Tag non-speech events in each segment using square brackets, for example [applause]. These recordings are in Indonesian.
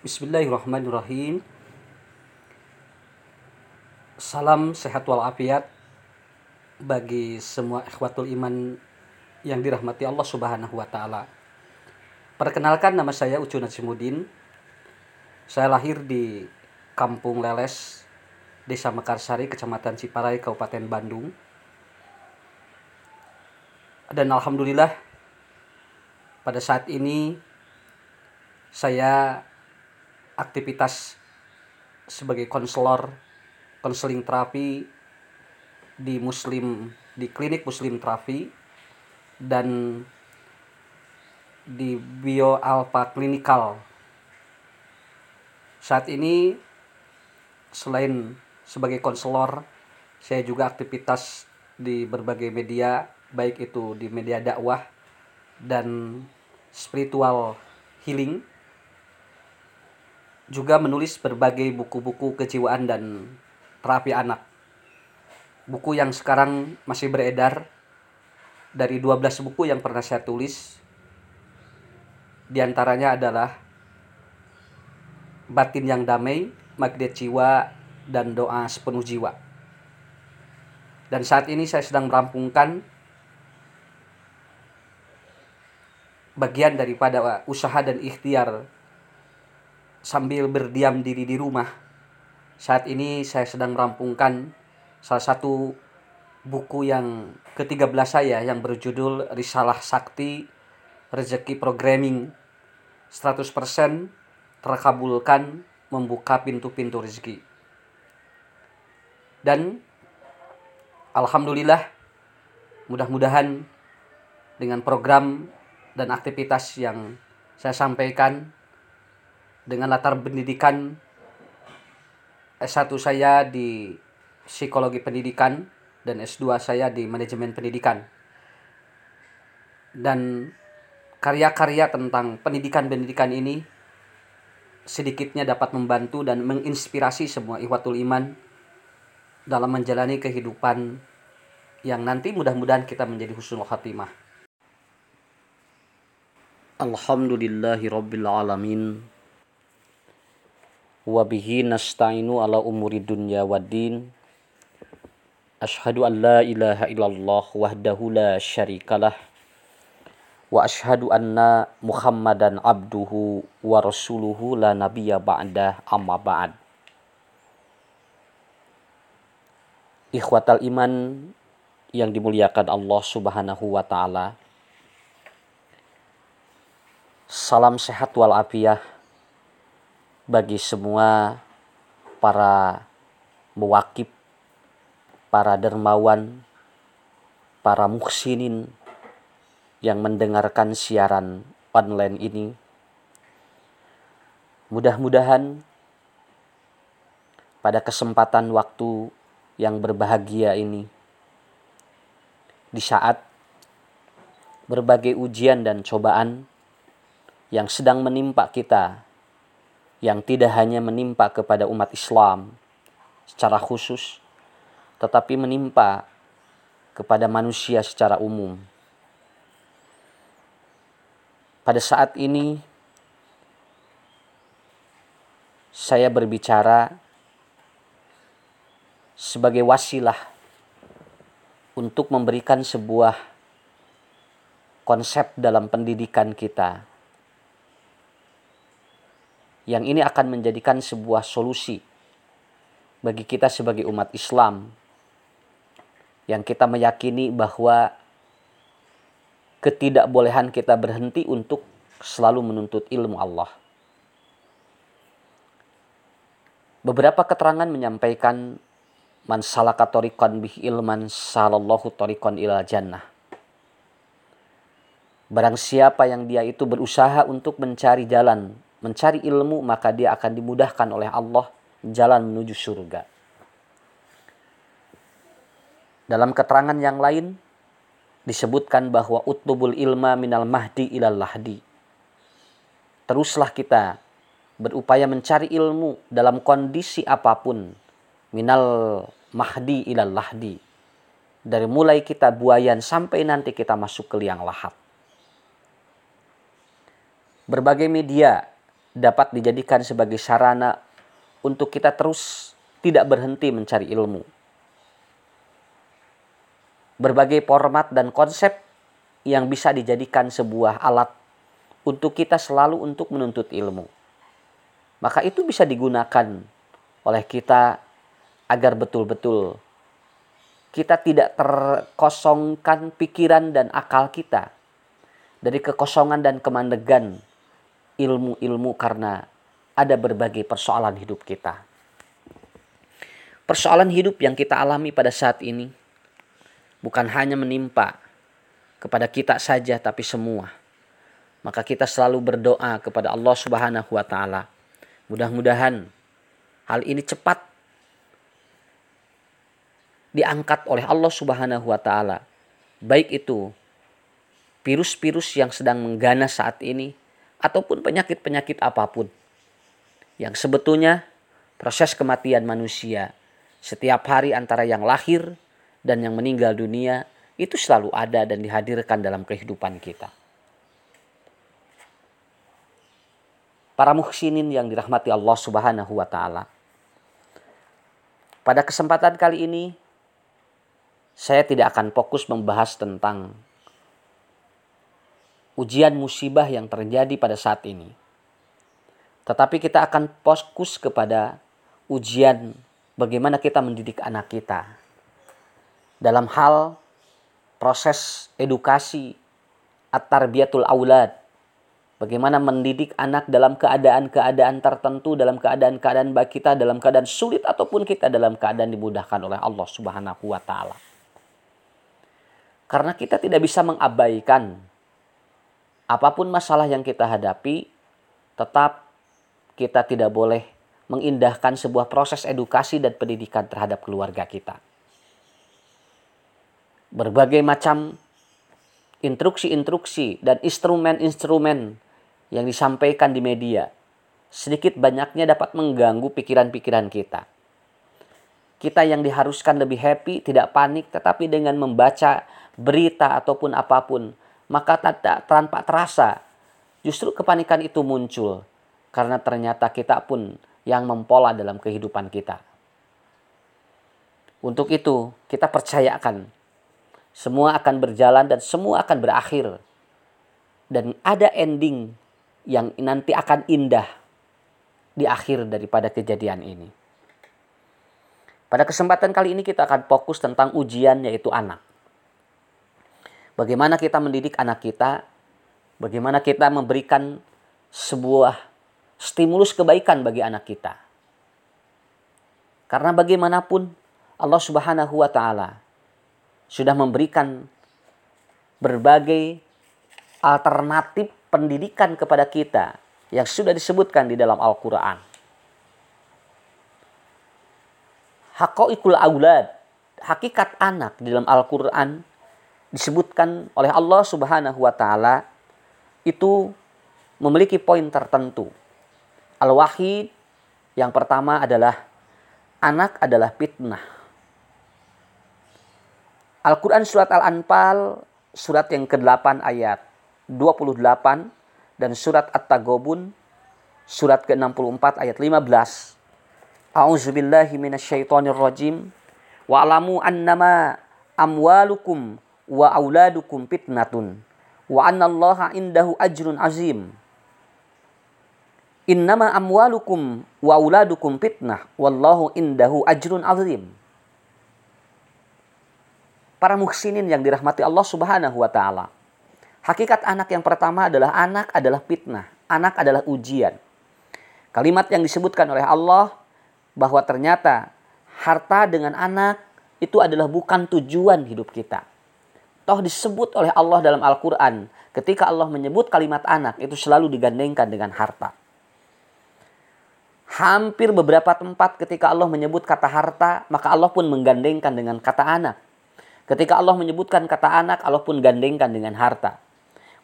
Bismillahirrahmanirrahim. Salam sehat walafiat bagi semua ikhwatul iman yang dirahmati Allah Subhanahu wa taala. Perkenalkan nama saya Ucu Najimudin. Saya lahir di Kampung Leles, Desa Mekarsari, Kecamatan Ciparai, Kabupaten Bandung. Dan alhamdulillah pada saat ini saya aktivitas sebagai konselor konseling terapi di muslim di klinik muslim terapi dan di bio alpha klinikal saat ini selain sebagai konselor saya juga aktivitas di berbagai media baik itu di media dakwah dan spiritual healing juga menulis berbagai buku-buku kejiwaan dan terapi anak. Buku yang sekarang masih beredar dari 12 buku yang pernah saya tulis. Di antaranya adalah Batin yang Damai, Magnet Jiwa, dan Doa Sepenuh Jiwa. Dan saat ini saya sedang merampungkan bagian daripada usaha dan ikhtiar sambil berdiam diri di rumah. Saat ini saya sedang merampungkan salah satu buku yang ke-13 saya yang berjudul Risalah Sakti Rezeki Programming 100% terkabulkan membuka pintu-pintu rezeki. Dan alhamdulillah mudah-mudahan dengan program dan aktivitas yang saya sampaikan dengan latar pendidikan S1 saya di psikologi pendidikan dan S2 saya di manajemen pendidikan. Dan karya-karya tentang pendidikan-pendidikan ini sedikitnya dapat membantu dan menginspirasi semua ikhwatul iman dalam menjalani kehidupan yang nanti mudah-mudahan kita menjadi husnul khatimah. Alhamdulillahi rabbil alamin wa bihi nasta'inu ala umuri dunya waddin Ashhadu an la ilaha illallah wahdahu la syarikalah wa ashhadu anna Muhammadan abduhu wa rasuluhu la nabiyya ba'dah amma ba'd. Ikhwatal iman yang dimuliakan Allah Subhanahu wa taala. Salam sehat wal afiyah bagi semua para mewakib, para dermawan, para muksinin yang mendengarkan siaran online ini. Mudah-mudahan pada kesempatan waktu yang berbahagia ini, di saat berbagai ujian dan cobaan yang sedang menimpa kita yang tidak hanya menimpa kepada umat Islam secara khusus, tetapi menimpa kepada manusia secara umum. Pada saat ini, saya berbicara sebagai wasilah untuk memberikan sebuah konsep dalam pendidikan kita yang ini akan menjadikan sebuah solusi bagi kita sebagai umat Islam yang kita meyakini bahwa ketidakbolehan kita berhenti untuk selalu menuntut ilmu Allah. Beberapa keterangan menyampaikan man salaka tariqan bih ilman salallahu tariqan ila jannah. Barang siapa yang dia itu berusaha untuk mencari jalan mencari ilmu maka dia akan dimudahkan oleh Allah jalan menuju surga. Dalam keterangan yang lain disebutkan bahwa utubul ilma minal mahdi ilal lahdi. Teruslah kita berupaya mencari ilmu dalam kondisi apa pun minal mahdi ilal lahdi. Dari mulai kita buayan sampai nanti kita masuk ke liang lahat. Berbagai media dapat dijadikan sebagai sarana untuk kita terus tidak berhenti mencari ilmu. Berbagai format dan konsep yang bisa dijadikan sebuah alat untuk kita selalu untuk menuntut ilmu. Maka itu bisa digunakan oleh kita agar betul-betul kita tidak terkosongkan pikiran dan akal kita dari kekosongan dan kemandegan ilmu-ilmu karena ada berbagai persoalan hidup kita. Persoalan hidup yang kita alami pada saat ini bukan hanya menimpa kepada kita saja tapi semua. Maka kita selalu berdoa kepada Allah Subhanahu wa taala. Mudah-mudahan hal ini cepat diangkat oleh Allah Subhanahu wa taala. Baik itu virus-virus yang sedang mengganas saat ini ataupun penyakit-penyakit apa pun yang sebetulnya proses kematian manusia setiap hari antara yang lahir dan yang meninggal dunia itu selalu ada dan dihadirkan dalam kehidupan kita. Para muhsinin yang dirahmati Allah Subhanahu wa taala. Pada kesempatan kali ini saya tidak akan fokus membahas tentang ujian musibah yang terjadi pada saat ini. Tetapi kita akan fokus kepada ujian bagaimana kita mendidik anak kita. Dalam hal proses edukasi at-tarbiyatul aulad. Bagaimana mendidik anak dalam keadaan-keadaan tertentu, dalam keadaan-keadaan baik kita, dalam keadaan sulit ataupun kita dalam keadaan dimudahkan oleh Allah Subhanahu wa taala. Karena kita tidak bisa mengabaikan apa pun masalah yang kita hadapi, tetap kita tidak boleh mengindahkan sebuah proses edukasi dan pendidikan terhadap keluarga kita. Berbagai macam instruksi-instruksi dan instrumen-instrumen yang disampaikan di media sedikit banyaknya dapat mengganggu pikiran-pikiran kita. Kita yang diharuskan lebih happy, tidak panik, tetapi dengan membaca berita ataupun apa pun, maka tak tanpa terasa justru kepanikan itu muncul karena ternyata kita pun yang mempola dalam kehidupan kita. Untuk itu, kita percayakan semua akan berjalan dan semua akan berakhir. Dan ada ending yang nanti akan indah di akhir daripada kejadian ini. Pada kesempatan kali ini kita akan fokus tentang ujian yaitu anak. Bagaimana kita mendidik anak kita, bagaimana kita memberikan sebuah stimulus kebaikan bagi anak kita. Karena bagaimanapun Allah Subhanahu wa taala sudah memberikan berbagai alternatif pendidikan kepada kita yang sudah disebutkan di dalam Al-Qur'an. Aulad, hakikat anak di dalam Al-Qur'an disebutkan oleh Allah Subhanahu wa taala itu memiliki poin tertentu. Al-Wahid yang pertama adalah anak adalah fitnah. Al-Quran surat Al-Anfal surat yang ke-8 ayat 28 dan surat At-Tagobun surat ke-64 ayat 15. A'udzubillahi minasyaitonir rajim. Wa'lamu annama amwalukum wa auladukum fitnatun wa annallaha indahu ajrun azim. Innama amwalukum wa auladukum fitnah wallahu indahu ajrun azim. Para muhsinin yang dirahmati Allah Subhanahu wa taala. Hakikat anak yang pertama adalah anak adalah fitnah, anak adalah ujian. Kalimat yang disebutkan oleh Allah bahwa ternyata harta dengan anak itu adalah bukan tujuan hidup kita. Toh disebut oleh Allah dalam Al-Quran. Ketika Allah menyebut kalimat anak itu selalu digandengkan dengan harta. Hampir beberapa tempat ketika Allah menyebut kata harta, maka Allah pun menggandengkan dengan kata anak. Ketika Allah menyebutkan kata anak, Allah pun gandengkan dengan harta.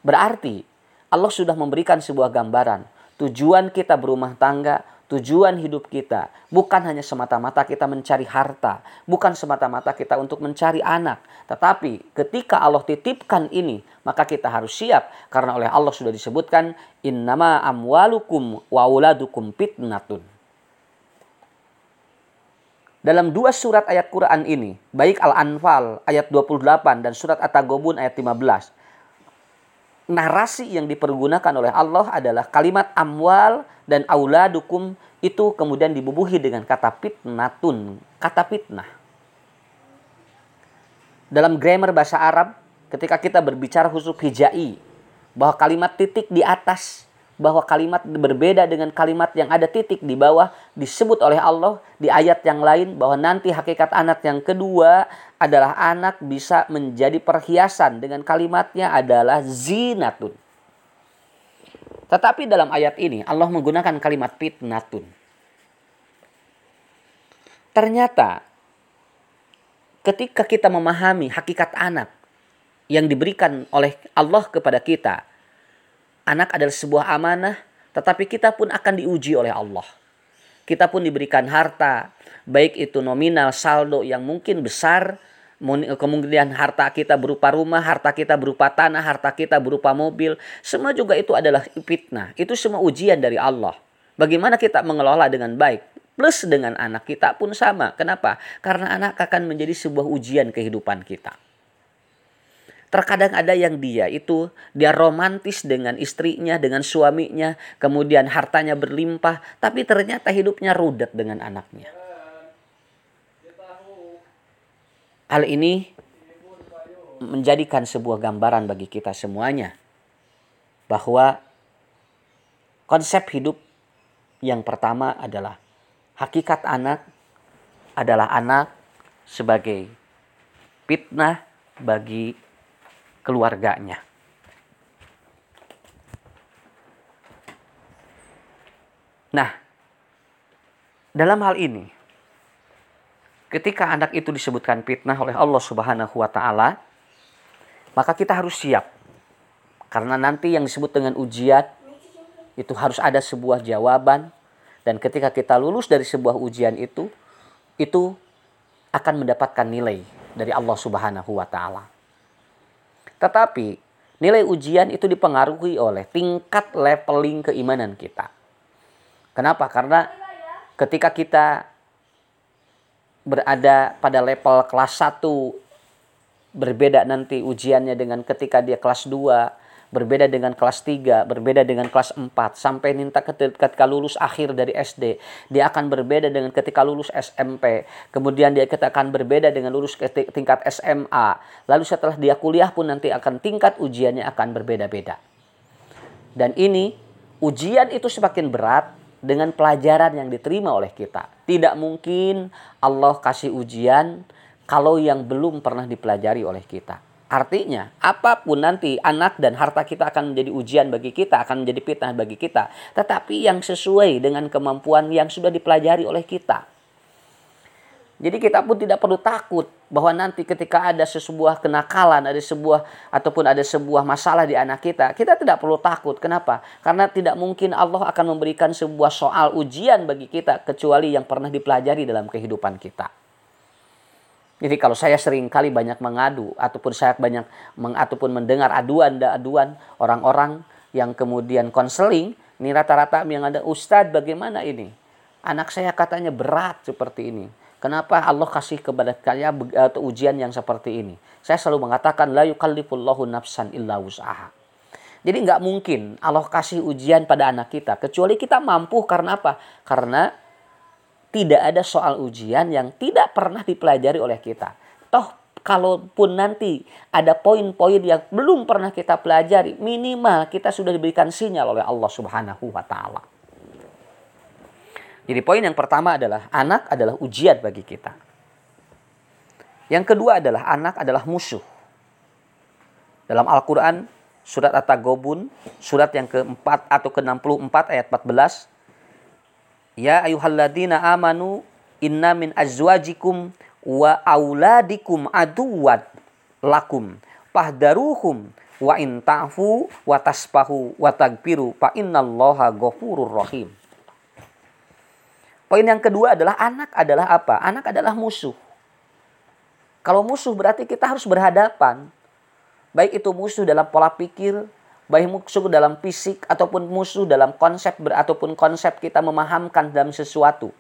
Berarti Allah sudah memberikan sebuah gambaran. Tujuan kita berumah tangga, tujuan hidup kita. Bukan hanya semata-mata kita mencari harta, bukan semata-mata kita untuk mencari anak, tetapi ketika Allah titipkan ini, maka kita harus siap. Karena oleh Allah sudah disebutkan innama amwalukum wa auladukum fitnatun. Dalam dua surat ayat Quran ini, baik Al-Anfal ayat 28 dan surat At-Taghabun ayat 15, narasi yang dipergunakan oleh Allah adalah kalimat amwal dan auladukum itu kemudian dibubuhi dengan kata fitnatun, kata fitnah. Dalam grammar bahasa Arab, ketika kita berbicara huruf hijai, bahwa kalimat titik di atas bahwa kalimat berbeda dengan kalimat yang ada titik di bawah disebut oleh Allah di ayat yang lain bahwa nanti hakikat anak yang kedua adalah anak bisa menjadi perhiasan dengan kalimatnya adalah zinatun. Tetapi dalam ayat ini Allah menggunakan kalimat fitnatun. Ternyata ketika kita memahami hakikat anak yang diberikan oleh Allah kepada kita, Anak adalah sebuah amanah, tetapi kita pun akan diuji oleh Allah. Kita pun diberikan harta, baik itu nominal, saldo yang mungkin besar, kemungkinan harta kita berupa rumah, harta kita berupa tanah, harta kita berupa mobil, semua juga itu adalah fitnah. Itu semua ujian dari Allah. Bagaimana kita mengelola dengan baik? Plus dengan anak kita pun sama. Kenapa? Karena anak akan menjadi sebuah ujian kehidupan kita. Terkadang ada yang dia itu dia romantis dengan istrinya, dengan suaminya, kemudian hartanya berlimpah, tapi ternyata hidupnya rudet dengan anaknya. Hal ini menjadikan sebuah gambaran bagi kita semuanya bahwa konsep hidup yang pertama adalah hakikat anak adalah anak sebagai fitnah bagi keluarganya. Nah, dalam hal ini, ketika anak itu disebutkan fitnah oleh Allah Subhanahu wa Ta'ala, maka kita harus siap, karena nanti yang disebut dengan ujian itu harus ada sebuah jawaban, dan ketika kita lulus dari sebuah ujian itu, itu akan mendapatkan nilai dari Allah Subhanahu wa Ta'ala. Tetapi nilai ujian itu dipengaruhi oleh tingkat leveling keimanan kita. Kenapa? Karena ketika kita berada pada level kelas 1 berbeda nanti ujiannya dengan ketika dia kelas 2 berbeda dengan kelas 3, berbeda dengan kelas 4, sampai ninta ketika lulus akhir dari SD, dia akan berbeda dengan ketika lulus SMP, kemudian dia akan berbeda dengan lulus ke tingkat SMA, lalu setelah dia kuliah pun nanti akan tingkat ujiannya akan berbeda-beda. Dan ini, ujian itu semakin berat dengan pelajaran yang diterima oleh kita. Tidak mungkin Allah kasih ujian kalau yang belum pernah dipelajari oleh kita. Artinya, apa pun nanti anak dan harta kita akan menjadi ujian bagi kita, akan menjadi fitnah bagi kita. Tetapi yang sesuai dengan kemampuan yang sudah dipelajari oleh kita. Jadi kita pun tidak perlu takut bahwa nanti ketika ada sebuah kenakalan, ada sebuah ataupun ada sebuah masalah di anak kita, kita tidak perlu takut. Kenapa? Karena tidak mungkin Allah akan memberikan sebuah soal ujian bagi kita kecuali yang pernah dipelajari dalam kehidupan kita. Jadi kalau saya sering kali banyak mengadu ataupun saya banyak meng, ataupun mendengar aduan-aduan orang-orang yang kemudian konseling, ini rata-rata yang ada ustadz bagaimana ini? Anak saya katanya berat seperti ini. Kenapa Allah kasih kepada saya atau ujian yang seperti ini? Saya selalu mengatakan la yukallifullahu nafsan illa wus'aha. Jadi nggak mungkin Allah kasih ujian pada anak kita kecuali kita mampu karena apa? Karena tidak ada soal ujian yang tidak pernah dipelajari oleh kita. Toh kalaupun nanti ada poin-poin yang belum pernah kita pelajari, minimal kita sudah diberikan sinyal oleh Allah Subhanahu wa taala. Jadi poin yang pertama adalah anak adalah ujian bagi kita. Yang kedua adalah anak adalah musuh. Dalam Al-Qur'an surat At-Taghabun surat yang keempat atau ke-64 ayat 14 Ya ayuhalladzina amanu inna min azwajikum wa auladikum aduwat lakum pahdaruhum wa in ta'fu wa taspahu wa tagfiru fa innallaha ghafurur rahim. Poin yang kedua adalah anak adalah apa? Anak adalah musuh. Kalau musuh berarti kita harus berhadapan. Baik itu musuh dalam pola pikir, baik musuh dalam fisik ataupun musuh dalam konsep ber, ataupun konsep kita memahamkan dalam sesuatu.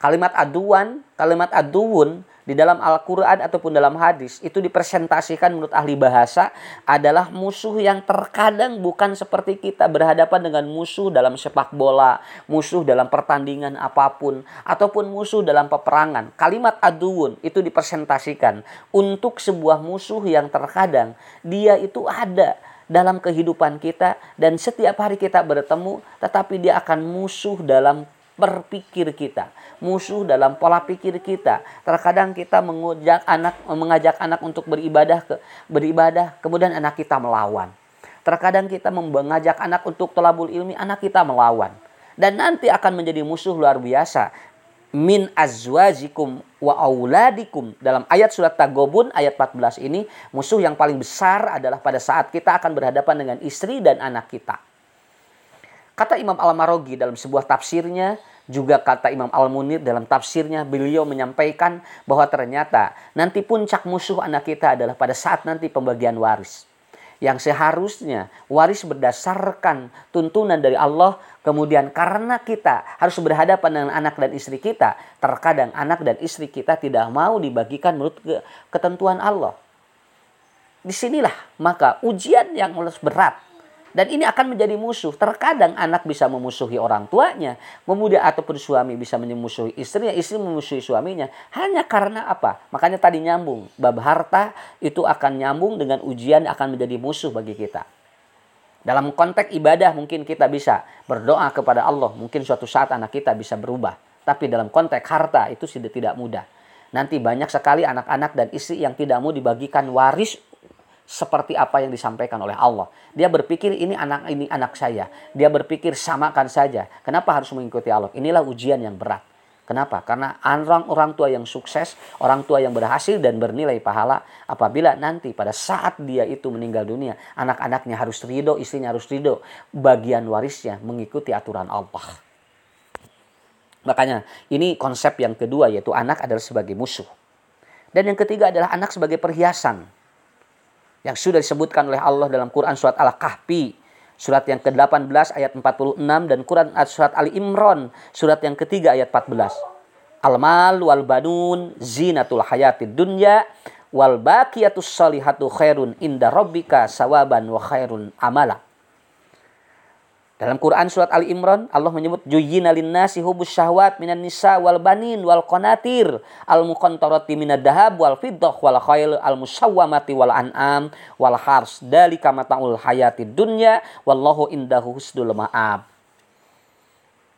Kalimat aduan, kalimat aduun di dalam Al-Quran ataupun dalam hadis itu dipresentasikan menurut ahli bahasa adalah musuh yang terkadang bukan seperti kita berhadapan dengan musuh dalam sepak bola, musuh dalam pertandingan apa pun, ataupun musuh dalam peperangan. Kalimat aduun itu dipresentasikan untuk sebuah musuh yang terkadang dia itu ada dalam kehidupan kita dan setiap hari kita bertemu tetapi dia akan musuh dalam berpikir kita, musuh dalam pola pikir kita. Terkadang kita mengajak anak mengajak anak untuk beribadah ke beribadah, kemudian anak kita melawan. Terkadang kita mengajak anak untuk tolabul ilmi, anak kita melawan. Dan nanti akan menjadi musuh luar biasa. Min azwajikum wa auladikum. Dalam ayat surat Tagobun ayat 14 ini, musuh yang paling besar adalah pada saat kita akan berhadapan dengan istri dan anak kita. Kata Imam Al-Marogi dalam sebuah tafsirnya, juga kata Imam Al-Munir dalam tafsirnya, beliau menyampaikan bahwa ternyata nanti puncak musuh anak kita adalah pada saat nanti pembagian waris. Yang seharusnya waris berdasarkan tuntunan dari Allah, kemudian karena kita harus berhadapan dengan anak dan istri kita, terkadang anak dan istri kita tidak mau dibagikan menurut ketentuan Allah. Di sinilah maka ujian yang berat dan ini akan menjadi musuh. Terkadang anak bisa memusuhi orang tuanya, kemudian ataupun suami bisa memusuhi istrinya, istri memusuhi suaminya. Hanya karena apa? Makanya tadi nyambung. Bab harta itu akan nyambung dengan ujian akan menjadi musuh bagi kita. Dalam konteks ibadah mungkin kita bisa berdoa kepada Allah. Mungkin suatu saat anak kita bisa berubah. Tapi dalam konteks harta itu tidak mudah. Nanti banyak sekali anak-anak dan istri yang tidak mau dibagikan waris seperti apa yang disampaikan oleh Allah. Dia berpikir ini anak ini anak saya. Dia berpikir samakan saja. Kenapa harus mengikuti Allah? Inilah ujian yang berat. Kenapa? Karena orang orang tua yang sukses, orang tua yang berhasil dan bernilai pahala apabila nanti pada saat dia itu meninggal dunia, anak-anaknya harus ridho, istrinya harus ridho, bagian warisnya mengikuti aturan Allah. Makanya ini konsep yang kedua yaitu anak adalah sebagai musuh. Dan yang ketiga adalah anak sebagai perhiasan yang sudah disebutkan oleh Allah dalam Quran surat Al-Kahfi surat yang ke-18 ayat 46 dan Quran surat Ali Imran surat yang ketiga ayat 14. Al-mal wal banun zinatul hayatid dunya wal baqiyatus salihatu khairun inda rabbika sawaban wa khairun amala. Dalam Quran surat Ali Imran Allah menyebut juyyina linnasi hubus syahwat minan nisa wal banin wal qanatir al muqantarati minad dahab wal fiddah wal khail al musawwamati wal an'am wal hars dalika mataul hayati dunya wallahu indahu husnul ma'ab.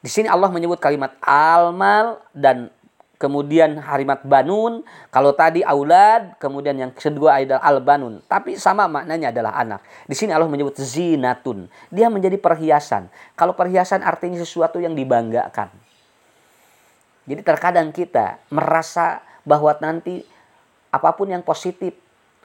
Di sini Allah menyebut kalimat almal dan kemudian harimat banun, kalau tadi aulad, kemudian yang kedua adalah al-banun. Tapi sama maknanya adalah anak. Di sini Allah menyebut zinatun. Dia menjadi perhiasan. Kalau perhiasan artinya sesuatu yang dibanggakan. Jadi terkadang kita merasa bahwa nanti apa pun yang positif,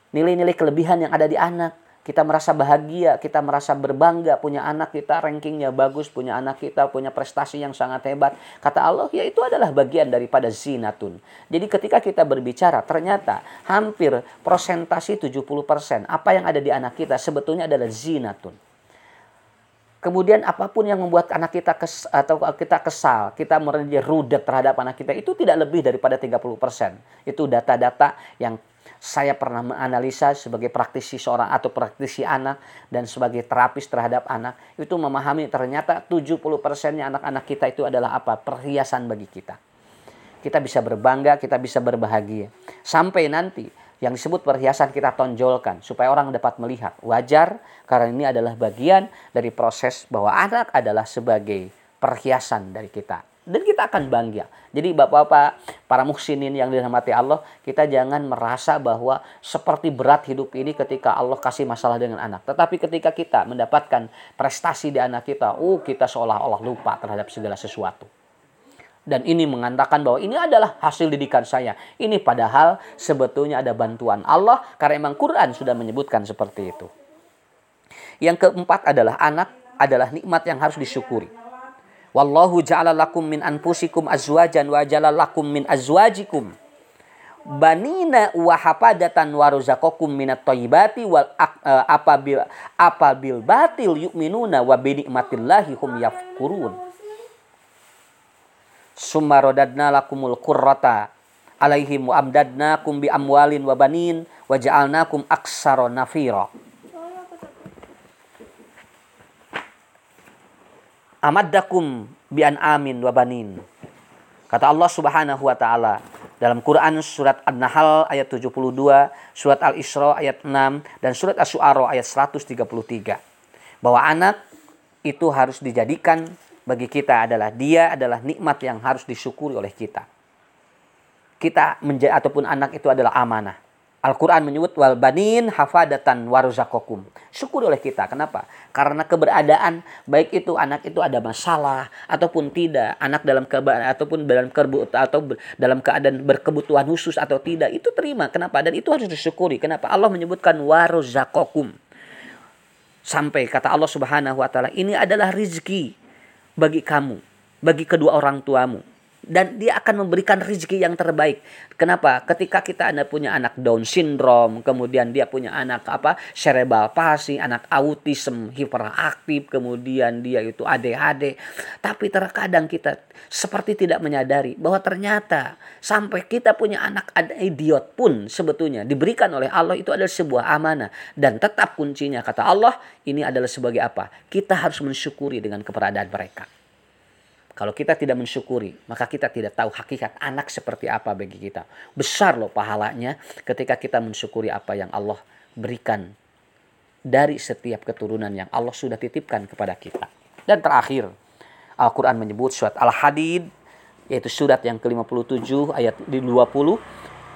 nilai-nilai kelebihan yang ada di anak, kita merasa bahagia, kita merasa berbangga punya anak kita rankingnya bagus, punya anak kita punya prestasi yang sangat hebat. Kata Allah, ya itu adalah bagian daripada zinatun. Jadi ketika kita berbicara, ternyata hampir prosentasi 70% apa yang ada di anak kita sebetulnya adalah zinatun. Kemudian apa pun yang membuat anak kita kes, atau kita kesal, kita menjadi rudet terhadap anak kita itu tidak lebih daripada 30%. Itu data-data yang saya pernah menganalisa sebagai praktisi seorang atau praktisi anak dan sebagai terapis terhadap anak itu memahami ternyata 70 persennya anak-anak kita itu adalah apa? Perhiasan bagi kita. Kita bisa berbangga kita bisa berbahagia. Sampai nanti yang disebut perhiasan kita tonjolkan supaya orang dapat melihat. Wajar karena ini adalah bagian dari proses bahwa anak adalah sebagai perhiasan dari kita dan kita akan bangga. Jadi bapak-bapak, para muhsinin yang dirahmati Allah, kita jangan merasa bahwa seperti berat hidup ini ketika Allah kasih masalah dengan anak. Tetapi ketika kita mendapatkan prestasi di anak kita, oh kita seolah-olah lupa terhadap segala sesuatu. Dan ini mengatakan bahwa ini adalah hasil didikan saya. Ini padahal sebetulnya ada bantuan Allah karena memang Quran sudah menyebutkan seperti itu. Yang keempat adalah anak adalah nikmat yang harus disyukuri. Wallahu ja'ala lakum min anfusikum azwajan wa ja'ala lakum min azwajikum. Banina wa hapadatan wa razaqakum minat thayyibati wal uh, apabil apabil batil yu'minuna wa bi nikmatillahi hum yafkurun. Summa radadna lakumul qurrata alaihim wa amdadnakum bi amwalin wa banin wa ja'alnakum aksara nafira amaddakum bi amin wa banin kata Allah Subhanahu wa taala dalam Quran surat An-Nahl ayat 72, surat Al-Isra ayat 6 dan surat Asy-Syu'ara ayat 133. Bahwa anak itu harus dijadikan bagi kita adalah dia adalah nikmat yang harus disyukuri oleh kita. Kita menjadi ataupun anak itu adalah amanah. Al-Quran menyebut wal banin hafadatan waruzakokum. Syukur oleh kita. Kenapa? Karena keberadaan baik itu anak itu ada masalah ataupun tidak, anak dalam keadaan ataupun dalam kerbu atau dalam keadaan berkebutuhan khusus atau tidak, itu terima. Kenapa? Dan itu harus disyukuri. Kenapa? Allah menyebutkan waruzakokum. Sampai kata Allah Subhanahu wa taala, ini adalah rizki bagi kamu, bagi kedua orang tuamu dan dia akan memberikan rezeki yang terbaik. Kenapa? Ketika kita ada punya anak Down syndrome, kemudian dia punya anak apa? cerebral palsy, anak autism, hiperaktif, kemudian dia itu ADHD. Tapi terkadang kita seperti tidak menyadari bahwa ternyata sampai kita punya anak ada idiot pun sebetulnya diberikan oleh Allah itu adalah sebuah amanah dan tetap kuncinya kata Allah ini adalah sebagai apa? Kita harus mensyukuri dengan keberadaan mereka. Kalau kita tidak mensyukuri, maka kita tidak tahu hakikat anak seperti apa bagi kita. Besar loh pahalanya ketika kita mensyukuri apa yang Allah berikan dari setiap keturunan yang Allah sudah titipkan kepada kita. Dan terakhir, Al-Quran menyebut surat Al-Hadid, yaitu surat yang ke-57 ayat 20,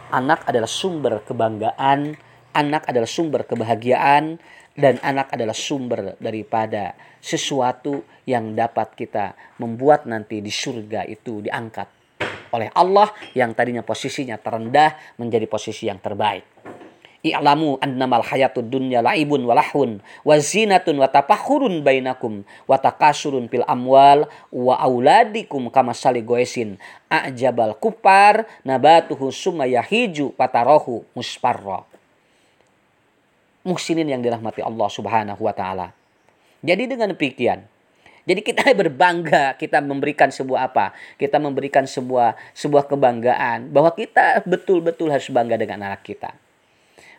anak adalah sumber kebanggaan, anak adalah sumber kebahagiaan, dan anak adalah sumber daripada sesuatu yang dapat kita membuat nanti di surga itu diangkat oleh Allah yang tadinya posisinya terendah menjadi posisi yang terbaik. I'lamu annamal hayatud dunya laibun wa lahun wa bainakum wa takasurun fil amwal wa auladikum kama sali goesin a'jabal kupar nabatuhu summa yahiju patarahu musparra muhsinin yang dirahmati Allah Subhanahu wa taala. Jadi dengan demikian, jadi kita [laughs] berbangga, kita memberikan sebuah apa? Kita memberikan sebuah sebuah kebanggaan bahwa kita betul-betul harus bangga dengan anak kita.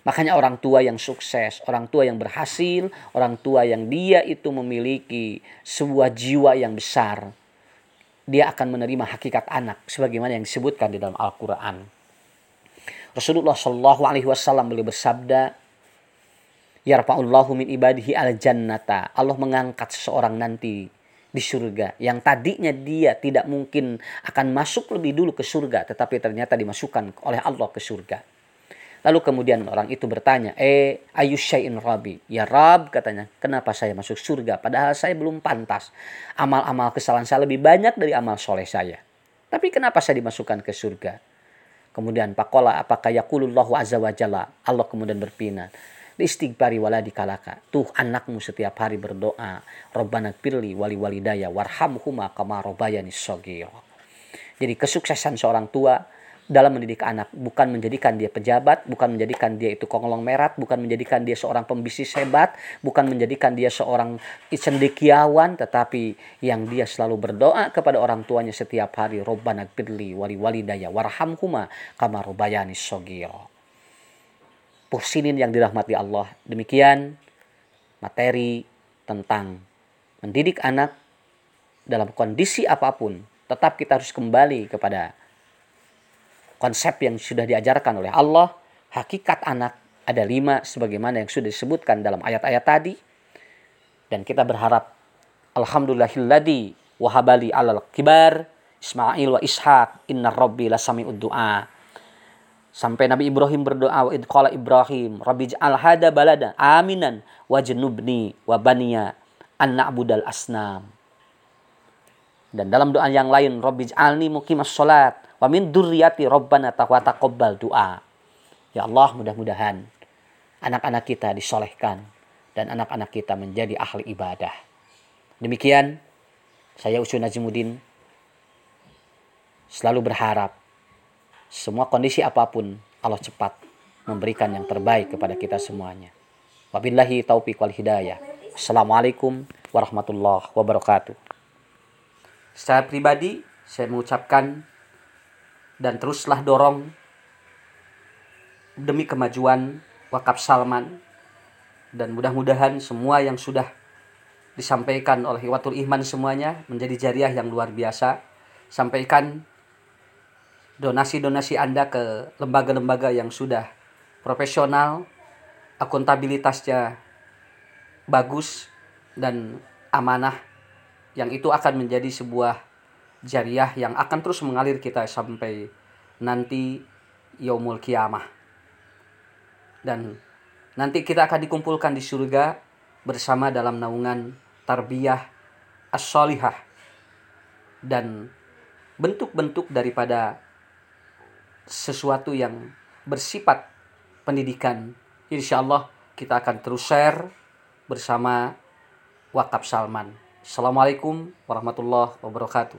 Makanya orang tua yang sukses, orang tua yang berhasil, orang tua yang dia itu memiliki sebuah jiwa yang besar, dia akan menerima hakikat anak sebagaimana yang disebutkan di dalam Al-Qur'an. Rasulullah Shallallahu alaihi wasallam beliau bersabda, yarfa'ullahu min ibadihi al jannata. Allah mengangkat seseorang nanti di surga yang tadinya dia tidak mungkin akan masuk lebih dulu ke surga tetapi ternyata dimasukkan oleh Allah ke surga. Lalu kemudian orang itu bertanya, "Eh, ayu syai'in rabbi?" Ya Rab katanya, "Kenapa saya masuk surga padahal saya belum pantas? Amal-amal kesalahan saya lebih banyak dari amal soleh saya. Tapi kenapa saya dimasukkan ke surga?" Kemudian pakola apakah yakulullahu azza wa jalla. Allah kemudian berpindah istighfari wala dikalaka. Tuh anakmu setiap hari berdoa. Robbana pirli wali walidaya warhamhuma kama robayani sogiro. Jadi kesuksesan seorang tua dalam mendidik anak bukan menjadikan dia pejabat, bukan menjadikan dia itu konglong merat, bukan menjadikan dia seorang pembisnis hebat, bukan menjadikan dia seorang cendekiawan, tetapi yang dia selalu berdoa kepada orang tuanya setiap hari, Robbana pirli wali walidaya warhamhuma kama robayani sogiro Pusinin yang dirahmati Allah. Demikian materi tentang mendidik anak dalam kondisi apa pun. Tetap kita harus kembali kepada konsep yang sudah diajarkan oleh Allah. Hakikat anak ada lima sebagaimana yang sudah disebutkan dalam ayat-ayat tadi. Dan kita berharap Alhamdulillahilladzi wahabali alal kibar Ismail wa Ishaq inna rabbi lasami'ud du'a Sampai Nabi Ibrahim berdoa, qala Ibrahim, Rabbi ja'al hada balada aminan wa jenubni wa baniya an na'budal asnam. Dan dalam doa yang lain, Rabbi ja'alni muqimas salat wa min durriyati rabbana wa taqabbal doa. Ya Allah, mudah-mudahan anak-anak kita disolehkan dan anak-anak kita menjadi ahli ibadah. Demikian Saya Usu Najimuddin selalu berharap semua kondisi apa pun Allah cepat memberikan yang terbaik kepada kita semuanya. Wabillahi taufiq wal hidayah. Assalamualaikum warahmatullahi wabarakatuh. Secara pribadi, saya mengucapkan dan teruslah dorong demi kemajuan Wakaf Salman dan mudah-mudahan semua yang sudah disampaikan oleh Hiwatul Iman semuanya menjadi jariah yang luar biasa. Sampaikan donasi-donasi Anda ke lembaga-lembaga yang sudah profesional, akuntabilitasnya bagus dan amanah yang itu akan menjadi sebuah jariah yang akan terus mengalir kita sampai nanti yaumul kiamah. Dan nanti kita akan dikumpulkan di surga bersama dalam naungan tarbiyah as-solihah dan bentuk-bentuk daripada sesuatu yang bersifat pendidikan. Insya Allah kita akan terus share bersama Wakaf Salman. Assalamualaikum warahmatullahi wabarakatuh.